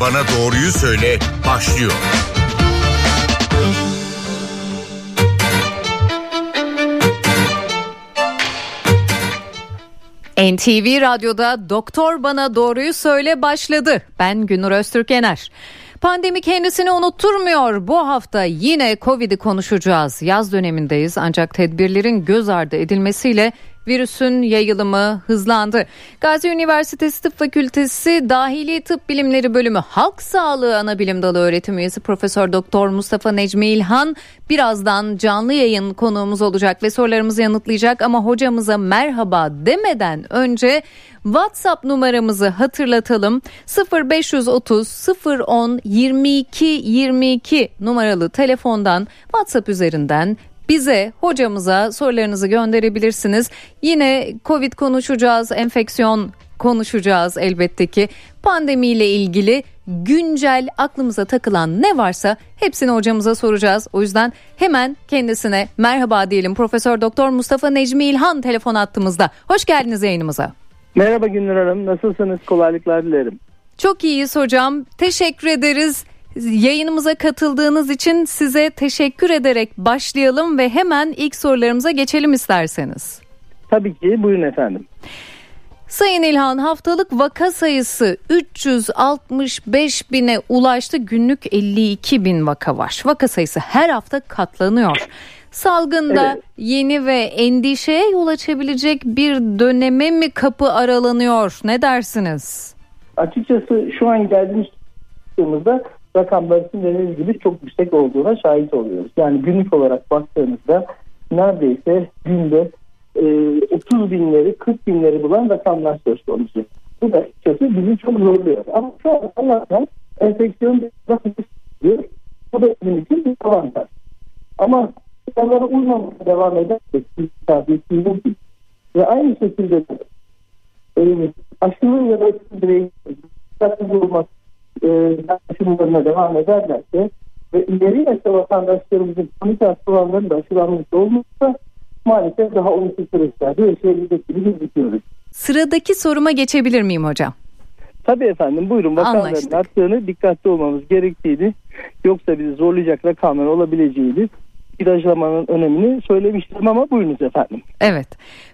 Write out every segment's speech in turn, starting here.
Bana Doğruyu Söyle başlıyor. NTV Radyo'da Doktor Bana Doğruyu Söyle başladı. Ben Günür Öztürk Yener. Pandemi kendisini unutturmuyor. Bu hafta yine Covid'i konuşacağız. Yaz dönemindeyiz ancak tedbirlerin göz ardı edilmesiyle virüsün yayılımı hızlandı. Gazi Üniversitesi Tıp Fakültesi Dahili Tıp Bilimleri Bölümü Halk Sağlığı Anabilim Dalı öğretim üyesi Profesör Doktor Mustafa Necmi İlhan birazdan canlı yayın konuğumuz olacak ve sorularımızı yanıtlayacak ama hocamıza merhaba demeden önce WhatsApp numaramızı hatırlatalım. 0530 010 22 22 numaralı telefondan WhatsApp üzerinden bize hocamıza sorularınızı gönderebilirsiniz. Yine Covid konuşacağız, enfeksiyon konuşacağız elbette ki. Pandemiyle ilgili güncel aklımıza takılan ne varsa hepsini hocamıza soracağız. O yüzden hemen kendisine merhaba diyelim. Profesör Doktor Mustafa Necmi İlhan telefon attığımızda. Hoş geldiniz yayınımıza. Merhaba Gündür Hanım. Nasılsınız? Kolaylıklar dilerim. Çok iyiyiz hocam. Teşekkür ederiz. Yayınımıza katıldığınız için size teşekkür ederek başlayalım ve hemen ilk sorularımıza geçelim isterseniz. Tabii ki buyurun efendim. Sayın İlhan haftalık vaka sayısı 365 bine ulaştı. Günlük 52 bin vaka var. Vaka sayısı her hafta katlanıyor. Salgında evet. yeni ve endişeye yol açabilecek bir döneme mi kapı aralanıyor? Ne dersiniz? Açıkçası şu an geldiğimiz rakamların dediğiniz gibi çok yüksek olduğuna şahit oluyoruz. Yani günlük olarak baktığımızda neredeyse günde e, 30 binleri 40 binleri bulan rakamlar söz konusu. Bu da açıkçası bizi çok zorluyor. Ama şu an Allah'tan enfeksiyon diyor. Bu da bizim için bir avantaj. Ama kurallara uymamaya devam edersek ve aynı şekilde e, aşırı ya da bireyin dikkatli olması e, aşılımlarına devam ederlerse ve ileri yaşta vatandaşlarımızın kronik hastalanların da aşılanmış olmazsa maalesef daha olumsuz süreçlerde yaşayabilecek gibi gözüküyoruz. Sıradaki soruma geçebilir miyim hocam? Tabii efendim buyurun vakaların arttığını dikkatli olmamız gerektiğini yoksa bizi zorlayacak rakamlar olabileceğini ilaclamanın önemini söylemiştim ama buyurunuz efendim. Evet.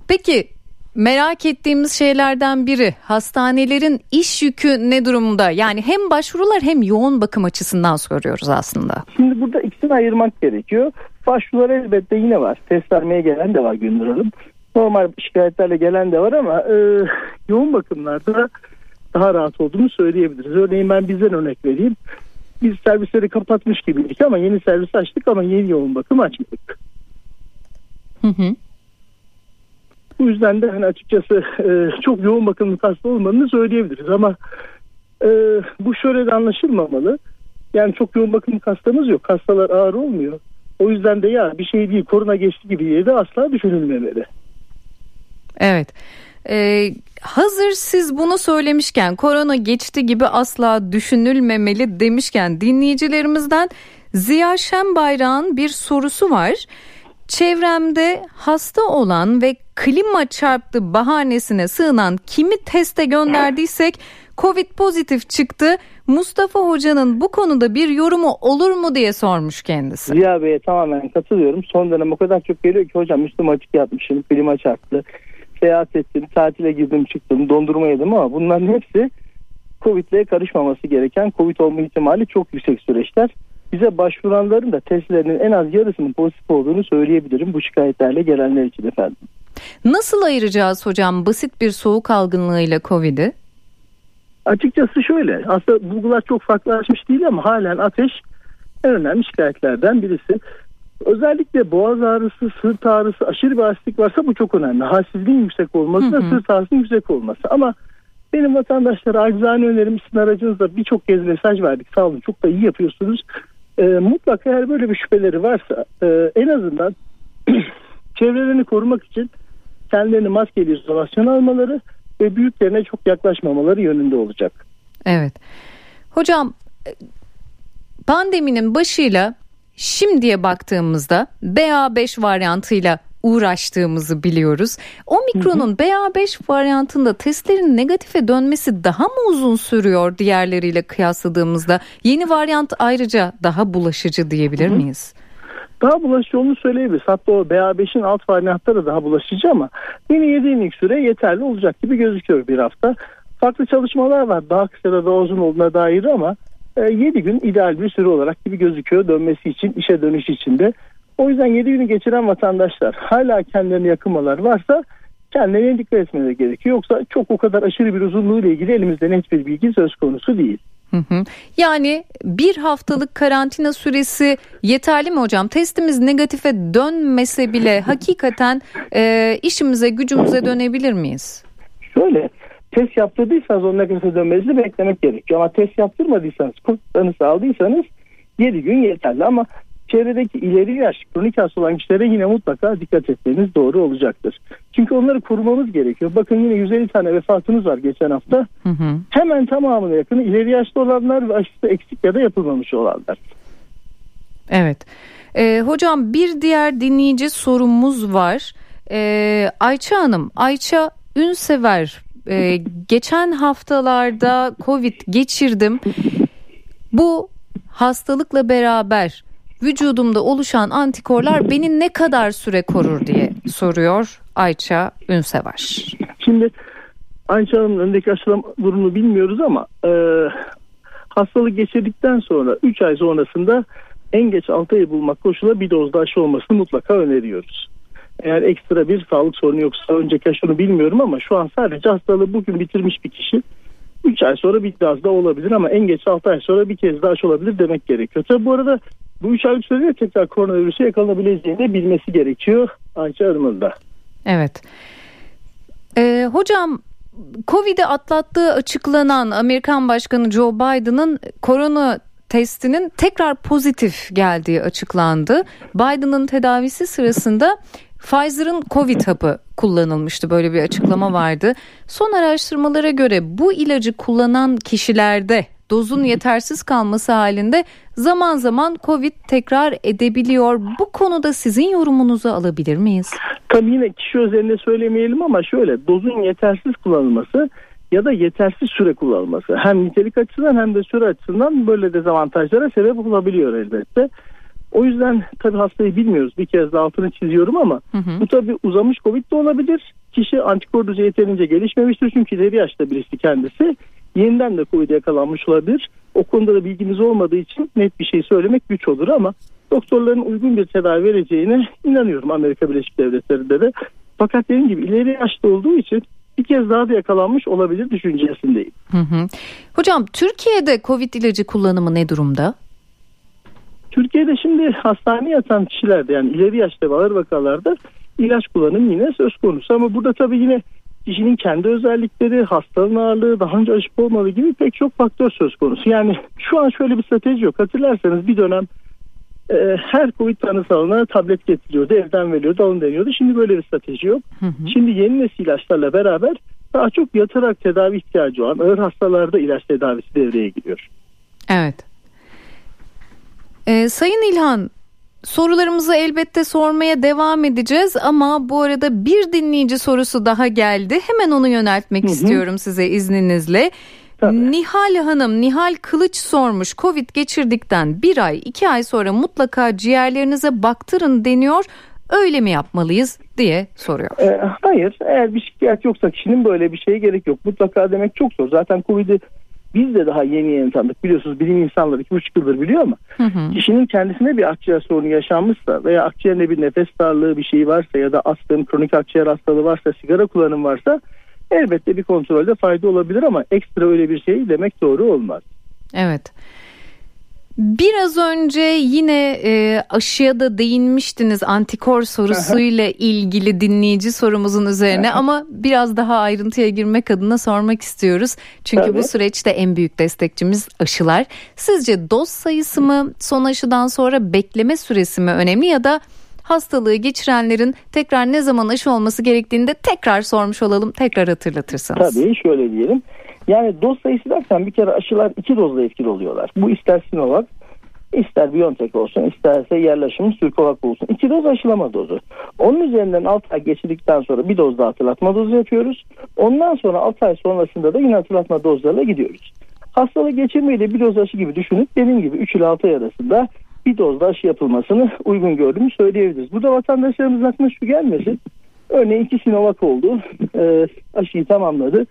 Peki merak ettiğimiz şeylerden biri hastanelerin iş yükü ne durumda? Yani hem başvurular hem yoğun bakım açısından soruyoruz aslında. Şimdi burada ikisini ayırmak gerekiyor. Başvurular elbette yine var. Test vermeye gelen de var Gündür Hanım. Normal şikayetlerle gelen de var ama e, yoğun bakımlarda daha rahat olduğunu söyleyebiliriz. Örneğin ben bizden örnek vereyim. Biz servisleri kapatmış gibiydik ama yeni servis açtık ama yeni yoğun bakım açmadık. Hı hı. Bu yüzden de hani açıkçası e, çok yoğun bakımlı hasta olmadığını söyleyebiliriz ama e, bu şöyle de anlaşılmamalı. Yani çok yoğun bakımlı hastamız yok. Hastalar ağır olmuyor. O yüzden de ya bir şey değil korona geçti gibi diye de asla düşünülmemeli. Evet. Ee, hazır siz bunu söylemişken korona geçti gibi asla düşünülmemeli demişken dinleyicilerimizden Ziya Şenbayrak'ın bir sorusu var. Çevremde hasta olan ve klima çarptı bahanesine sığınan kimi teste gönderdiysek Covid pozitif çıktı. Mustafa Hoca'nın bu konuda bir yorumu olur mu diye sormuş kendisi. Ziya Bey'e tamamen katılıyorum. Son dönem o kadar çok geliyor ki hocam üstüm açık yatmışım, klima çarptı. Seyahat ettim, tatile girdim çıktım, dondurma yedim ama bunların hepsi Covid'le karışmaması gereken, Covid olma ihtimali çok yüksek süreçler bize başvuranların da testlerinin en az yarısının pozitif olduğunu söyleyebilirim bu şikayetlerle gelenler için efendim. Nasıl ayıracağız hocam basit bir soğuk algınlığıyla COVID'i? Açıkçası şöyle aslında bulgular çok farklılaşmış değil ama halen ateş en önemli şikayetlerden birisi. Özellikle boğaz ağrısı, sırt ağrısı, aşırı bir hastik varsa bu çok önemli. Halsizliğin yüksek olması da sırt ağrısının yüksek olması. Ama benim vatandaşlara acizane önerim sizin aracınızda birçok kez mesaj verdik. Sağ olun çok da iyi yapıyorsunuz e, mutlaka eğer böyle bir şüpheleri varsa e, en azından çevrelerini korumak için kendilerini maskeli izolasyon almaları ve büyüklerine çok yaklaşmamaları yönünde olacak. Evet. Hocam pandeminin başıyla şimdiye baktığımızda BA5 varyantıyla uğraştığımızı biliyoruz. Omikron'un BA5 varyantında testlerin negatife dönmesi daha mı uzun sürüyor diğerleriyle kıyasladığımızda? Yeni varyant ayrıca daha bulaşıcı diyebilir miyiz? Daha bulaşıcı olduğunu söyleyebiliriz. Hatta o BA5'in alt varyantları da daha bulaşıcı ama yine 7 günlük süre yeterli olacak gibi gözüküyor bir hafta. Farklı çalışmalar var daha kısa da daha uzun olduğuna dair ama 7 gün ideal bir süre olarak gibi gözüküyor dönmesi için işe dönüş için de. O yüzden 7 günü geçiren vatandaşlar hala kendilerine yakınmalar varsa kendilerine dikkat etmeleri gerekiyor. Yoksa çok o kadar aşırı bir uzunluğu ile ilgili elimizde net bir bilgi söz konusu değil. Yani bir haftalık karantina süresi yeterli mi hocam? Testimiz negatife dönmese bile hakikaten e, işimize gücümüze dönebilir miyiz? Şöyle test yaptırdıysanız onun negatife dönmenizi beklemek gerekiyor. Ama test yaptırmadıysanız kurtlarınızı aldıysanız 7 gün yeterli ama çevredeki ileri yaş kronik hasta olan kişilere yine mutlaka dikkat etmeniz doğru olacaktır. Çünkü onları korumamız gerekiyor. Bakın yine 150 tane vefatınız var geçen hafta. Hı hı. Hemen tamamına yakını ileri yaşlı olanlar ve aşısı eksik ya da yapılmamış olanlar. Evet. Ee, hocam bir diğer dinleyici sorumuz var. Ee, Ayça Hanım, Ayça Ünsever ee, geçen haftalarda Covid geçirdim. Bu hastalıkla beraber vücudumda oluşan antikorlar beni ne kadar süre korur diye soruyor Ayça Ünsever. Şimdi Ayça Hanım'ın öndeki aşılama durumunu bilmiyoruz ama e, hastalık geçirdikten sonra 3 ay sonrasında en geç 6 ay bulmak koşula bir dozda aşı olmasını mutlaka öneriyoruz. Eğer ekstra bir sağlık sorunu yoksa önceki aşını bilmiyorum ama şu an sadece hastalığı bugün bitirmiş bir kişi 3 ay sonra bir daha da olabilir ama en geç 6 ay sonra bir kez daha aşı olabilir demek gerekiyor. Tabi bu arada bu 3 aylık sürede tekrar koronavirüse yakalanabileceğini bilmesi gerekiyor Ayça Hanım'ın da. Evet. Ee, hocam Covid'i atlattığı açıklanan Amerikan Başkanı Joe Biden'ın korona testinin tekrar pozitif geldiği açıklandı. Biden'ın tedavisi sırasında Pfizer'ın Covid hapı kullanılmıştı böyle bir açıklama vardı. Son araştırmalara göre bu ilacı kullanan kişilerde dozun yetersiz kalması halinde zaman zaman Covid tekrar edebiliyor. Bu konuda sizin yorumunuzu alabilir miyiz? Tabii yine kişi özelinde söylemeyelim ama şöyle dozun yetersiz kullanılması ya da yetersiz süre kullanılması hem nitelik açısından hem de süre açısından böyle dezavantajlara sebep olabiliyor elbette. O yüzden tabii hastayı bilmiyoruz. Bir kez de altını çiziyorum ama hı hı. bu tabii uzamış Covid de olabilir. Kişi antikor düzeyi yeterince gelişmemiştir çünkü ileri yaşta birisi kendisi. Yeniden de Covid'e yakalanmış olabilir. O konuda da bilgimiz olmadığı için net bir şey söylemek güç olur ama doktorların uygun bir tedavi vereceğine inanıyorum Amerika Birleşik Devletleri'nde de. Fakat dediğim gibi ileri yaşta olduğu için bir kez daha da yakalanmış olabilir düşüncesindeyim. Hı hı. Hocam Türkiye'de Covid ilacı kullanımı ne durumda? Türkiye'de şimdi hastaneye yatan kişilerde yani ileri yaşta ve ağır vakalarda ilaç kullanım yine söz konusu ama burada tabii yine kişinin kendi özellikleri, hastalığın ağırlığı, daha önce aşık olmadığı gibi pek çok faktör söz konusu. Yani şu an şöyle bir strateji yok. Hatırlarsanız bir dönem e, her Covid tanısı alana tablet getiriyordu, evden veriyordu, alın deniyordu. Şimdi böyle bir strateji yok. Hı hı. Şimdi yeni nesil ilaçlarla beraber daha çok yatarak tedavi ihtiyacı olan ağır hastalarda ilaç tedavisi devreye giriyor. Evet. Ee, Sayın İlhan sorularımızı elbette sormaya devam edeceğiz ama bu arada bir dinleyici sorusu daha geldi. Hemen onu yöneltmek hı hı. istiyorum size izninizle. Tabii. Nihal Hanım, Nihal Kılıç sormuş. Covid geçirdikten bir ay, iki ay sonra mutlaka ciğerlerinize baktırın deniyor. Öyle mi yapmalıyız diye soruyor. E, hayır, eğer bir şikayet yoksa kişinin böyle bir şeye gerek yok. Mutlaka demek çok zor. Zaten Covid'i biz de daha yeni yeni tanıdık. Biliyorsunuz bilim insanları iki buçuk yıldır biliyor ama hı hı. kişinin kendisine bir akciğer sorunu yaşanmışsa veya akciğerinde bir nefes darlığı bir şey varsa ya da astım, kronik akciğer hastalığı varsa, sigara kullanım varsa elbette bir kontrolde fayda olabilir ama ekstra öyle bir şey demek doğru olmaz. Evet. Biraz önce yine e, aşıya da değinmiştiniz antikor sorusuyla ilgili dinleyici sorumuzun üzerine ama biraz daha ayrıntıya girmek adına sormak istiyoruz. Çünkü Tabii. bu süreçte en büyük destekçimiz aşılar. Sizce doz sayısı mı son aşıdan sonra bekleme süresi mi önemli ya da hastalığı geçirenlerin tekrar ne zaman aşı olması gerektiğini de tekrar sormuş olalım. Tekrar hatırlatırsanız. Tabii şöyle diyelim. Yani doz sayısı dersen bir kere aşılar iki dozla etkili oluyorlar. Bu ister Sinovac İster Biontech olsun isterse yerleşimi Sürkovak olsun. İki doz aşılama dozu. Onun üzerinden 6 ay geçirdikten sonra bir doz daha hatırlatma dozu yapıyoruz. Ondan sonra 6 ay sonrasında da yine hatırlatma dozlarıyla gidiyoruz. Hastalığı geçirmeyi de bir doz aşı gibi düşünüp dediğim gibi 3 ile 6 ay arasında bir doz da aşı yapılmasını uygun gördüğümü söyleyebiliriz. Burada vatandaşlarımızın aklına şu gelmesin. Örneğin iki Sinovac oldu. E, aşıyı tamamladı.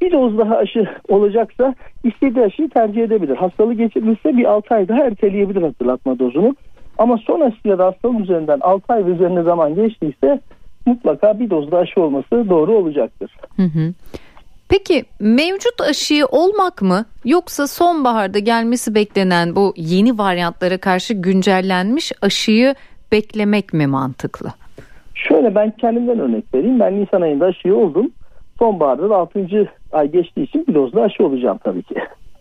Bir doz daha aşı olacaksa istediği aşıyı tercih edebilir. Hastalığı geçirmişse bir 6 ay daha erteleyebilir hatırlatma dozunu. Ama son aşı ya da hastalığın üzerinden 6 ay ve üzerine zaman geçtiyse mutlaka bir doz da aşı olması doğru olacaktır. Hı hı. Peki mevcut aşıyı olmak mı yoksa sonbaharda gelmesi beklenen bu yeni varyantlara karşı güncellenmiş aşıyı beklemek mi mantıklı? Şöyle ben kendimden örnek vereyim. Ben Nisan ayında aşıyı oldum. Sonbaharda da 6. ay geçtiği için bir dozda aşı olacağım tabii ki.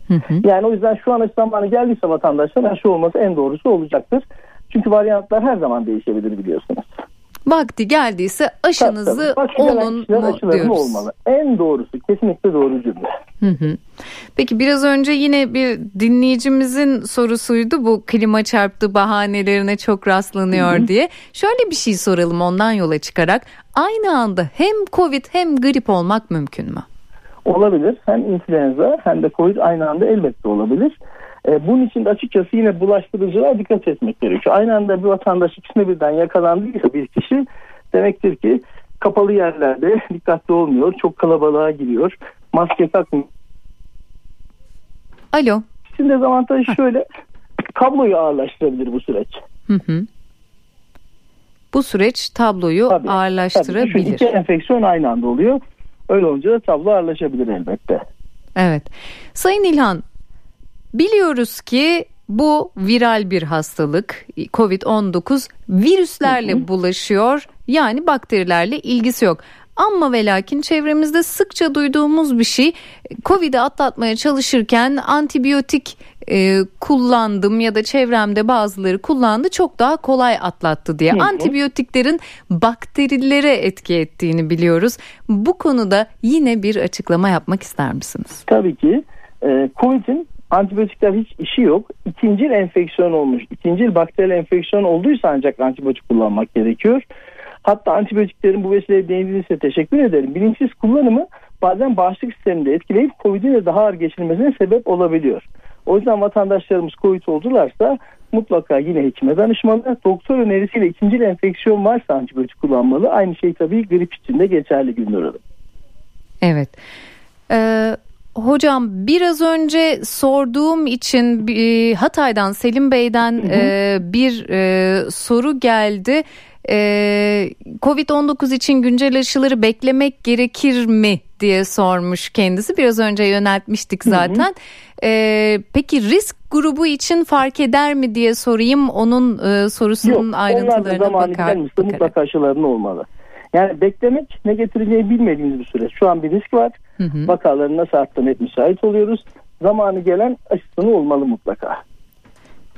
Hı hı. Yani o yüzden şu an aşı zamanı geldiyse vatandaşlar aşı olması en doğrusu olacaktır. Çünkü varyantlar her zaman değişebilir biliyorsunuz vakti geldiyse aşınızı tabii, tabii. olun mu diyoruz. olmalı. En doğrusu kesinlikle doğru cümle. Hı hı. Peki biraz önce yine bir dinleyicimizin sorusuydu bu klima çarptı bahanelerine çok rastlanıyor hı hı. diye. Şöyle bir şey soralım ondan yola çıkarak aynı anda hem covid hem grip olmak mümkün mü? Olabilir. Hem influenza hem de covid aynı anda elbette olabilir. E, bunun için de açıkçası yine bulaştırıcılar dikkat etmek gerekiyor. Aynı anda bir vatandaş ikisine birden yakalandıysa bir kişi demektir ki kapalı yerlerde dikkatli olmuyor. Çok kalabalığa giriyor. Maske takmıyor. Alo. Şimdi dezavantajı şöyle. Kabloyu ağırlaştırabilir bu süreç. Hı hı. Bu süreç tabloyu tabii, ağırlaştırabilir. Tabii, iki enfeksiyon aynı anda oluyor. Öyle olunca da tablo ağırlaşabilir elbette. Evet. Sayın İlhan Biliyoruz ki bu viral bir hastalık. Covid-19 virüslerle hı hı. bulaşıyor. Yani bakterilerle ilgisi yok. Ama ve lakin çevremizde sıkça duyduğumuz bir şey Covid'i atlatmaya çalışırken antibiyotik e, kullandım ya da çevremde bazıları kullandı çok daha kolay atlattı diye. Hı hı. Antibiyotiklerin bakterilere etki ettiğini biliyoruz. Bu konuda yine bir açıklama yapmak ister misiniz? Tabii ki. E, Covid'in antibiyotikler hiç işi yok. İkincil enfeksiyon olmuş, ikincil bakteriyel enfeksiyon olduysa ancak antibiyotik kullanmak gerekiyor. Hatta antibiyotiklerin bu vesileyle değindiğinizde teşekkür ederim. Bilinçsiz kullanımı bazen bağışıklık sisteminde etkileyip COVID'in de daha ağır geçirmesine sebep olabiliyor. O yüzden vatandaşlarımız COVID oldularsa mutlaka yine hekime danışmalı. Doktor önerisiyle ikinci enfeksiyon varsa antibiyotik kullanmalı. Aynı şey tabii grip için de geçerli Gündür Hanım. Evet. Ee, Hocam biraz önce sorduğum için e, Hatay'dan Selim Bey'den hı hı. E, bir e, soru geldi. E, Covid-19 için güncel aşıları beklemek gerekir mi diye sormuş kendisi. Biraz önce yöneltmiştik zaten. Hı hı. E, peki risk grubu için fark eder mi diye sorayım. Onun e, sorusunun Yok, ayrıntılarına bakar. Yok mutlaka aşılarının olmalı. Yani beklemek ne getireceği bilmediğimiz bir süreç. Şu an bir risk var. Hı hı. Vakaların nasıl arttığını hep müsait oluyoruz. Zamanı gelen aşısını olmalı mutlaka.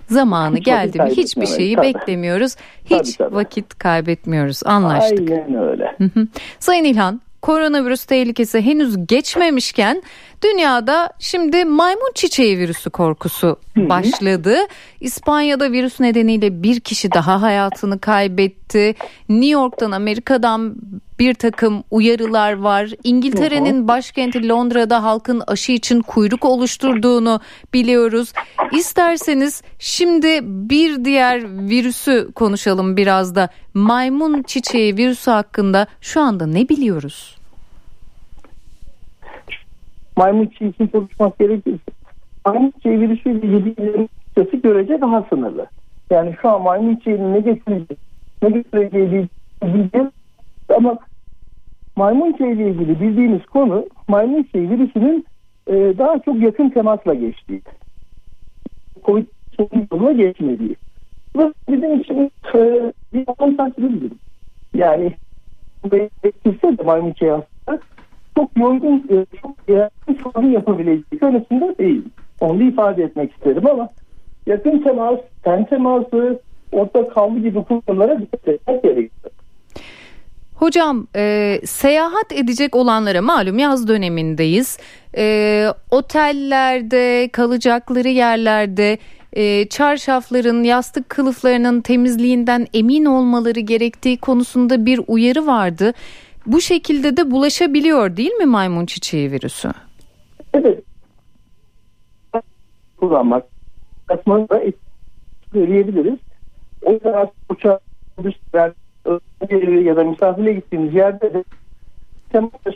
Zamanı hiç geldi mi hiçbir şeyi tabii. beklemiyoruz. Hiç tabii, tabii. vakit kaybetmiyoruz. Anlaştık. Aynen öyle. Sayın İlhan koronavirüs tehlikesi henüz geçmemişken dünyada şimdi maymun çiçeği virüsü korkusu başladı. İspanya'da virüs nedeniyle bir kişi daha hayatını kaybetti. New York'tan Amerika'dan bir takım uyarılar var. İngiltere'nin başkenti Londra'da halkın aşı için kuyruk oluşturduğunu biliyoruz. İsterseniz şimdi bir diğer virüsü konuşalım biraz da. Maymun çiçeği virüsü hakkında şu anda ne biliyoruz? Maymun çiçeği için konuşmak gerekirse maymun çiçeği virüsüyle ilgili sayısı görece daha sınırlı. Yani şu an maymun çiçeğinin ne getireceği, ne getireceği bilgi ama maymun çiçeğiyle ilgili bildiğimiz konu maymun çiçeği virüsünün e, daha çok yakın temasla geçtiği. Covid yoluna geçmediği. Bu bizim için e, bir avantajlı Yani bektirse de maymun çiçeği aslında çok yoğun, e, çok yakın sorun yapabileceği konusunda değil. Onu ifade etmek isterim ama yakın temas, ten teması, orta kaldı gibi konulara dikkat etmek gerekiyor. Hocam e, seyahat edecek olanlara malum yaz dönemindeyiz. E, otellerde, kalacakları yerlerde e, çarşafların, yastık kılıflarının temizliğinden emin olmaları gerektiği konusunda bir uyarı vardı. Bu şekilde de bulaşabiliyor değil mi maymun çiçeği virüsü? Evet. Kullanmak, katmanı da söyleyebiliriz. O yüzden uçağa ya da misafirle gittiğimiz yerde de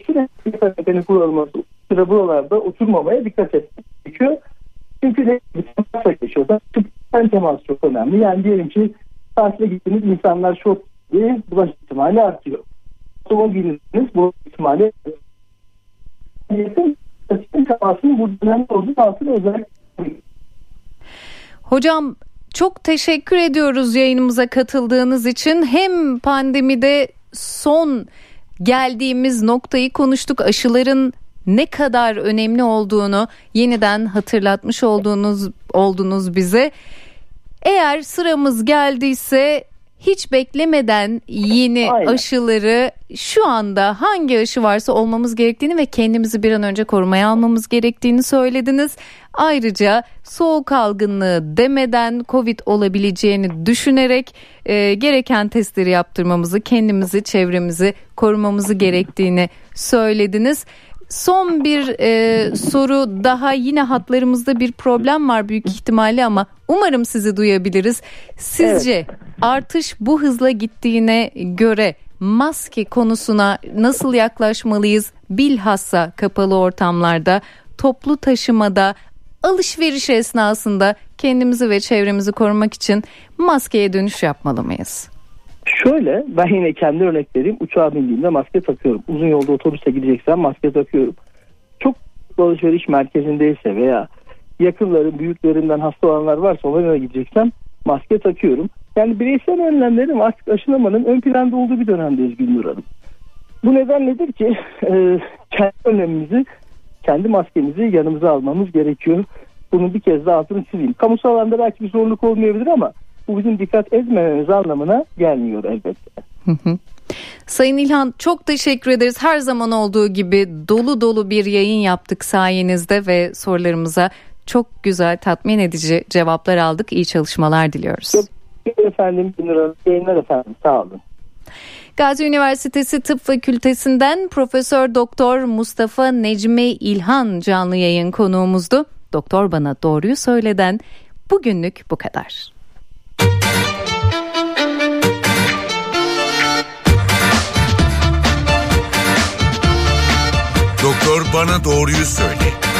sürekli mesafenin kullanılması sıra buralarda oturmamaya dikkat etmek gerekiyor. Çünkü ne temasla geçiyorlar. Tıbben temas çok önemli. Yani diyelim ki tatile gittiğiniz insanlar çok iyi bulaş ihtimali artıyor. Otomobiliniz bu ihtimali temasının burada önemli olduğu altını özellikle Hocam çok teşekkür ediyoruz yayınımıza katıldığınız için. Hem pandemide son geldiğimiz noktayı konuştuk. Aşıların ne kadar önemli olduğunu yeniden hatırlatmış olduğunuz oldunuz bize. Eğer sıramız geldiyse hiç beklemeden yeni Aynen. aşıları şu anda hangi aşı varsa olmamız gerektiğini ve kendimizi bir an önce korumaya almamız gerektiğini söylediniz. Ayrıca soğuk algınlığı demeden Covid olabileceğini düşünerek e, gereken testleri yaptırmamızı, kendimizi, çevremizi korumamızı gerektiğini söylediniz. Son bir e, soru daha yine hatlarımızda bir problem var büyük ihtimalle ama umarım sizi duyabiliriz. Sizce evet. artış bu hızla gittiğine göre maske konusuna nasıl yaklaşmalıyız? Bilhassa kapalı ortamlarda, toplu taşımada, alışveriş esnasında kendimizi ve çevremizi korumak için maskeye dönüş yapmalı mıyız? Şöyle ben yine kendi örnek vereyim. Uçağa bindiğimde maske takıyorum. Uzun yolda otobüse gideceksem maske takıyorum. Çok alışveriş merkezindeyse veya yakınları büyüklerinden hasta olanlar varsa onlara gideceksem maske takıyorum. Yani bireysel önlemlerin artık aşılamanın ön planda olduğu bir dönemdeyiz Gülnur Hanım. Bu neden nedir ki e, kendi önlemimizi kendi maskemizi yanımıza almamız gerekiyor. Bunun bir kez daha altını çizeyim. Kamusal alanda belki bir zorluk olmayabilir ama bu bizim dikkat etmememiz anlamına gelmiyor elbette. Sayın İlhan çok teşekkür ederiz. Her zaman olduğu gibi dolu dolu bir yayın yaptık sayenizde ve sorularımıza çok güzel tatmin edici cevaplar aldık. İyi çalışmalar diliyoruz. Çok efendim. Yayınlar efendim. Sağ olun. Gazi Üniversitesi Tıp Fakültesinden Profesör Doktor Mustafa Necmi İlhan canlı yayın konuğumuzdu. Doktor bana doğruyu söyleden bugünlük bu kadar. bana doğruyu söyle.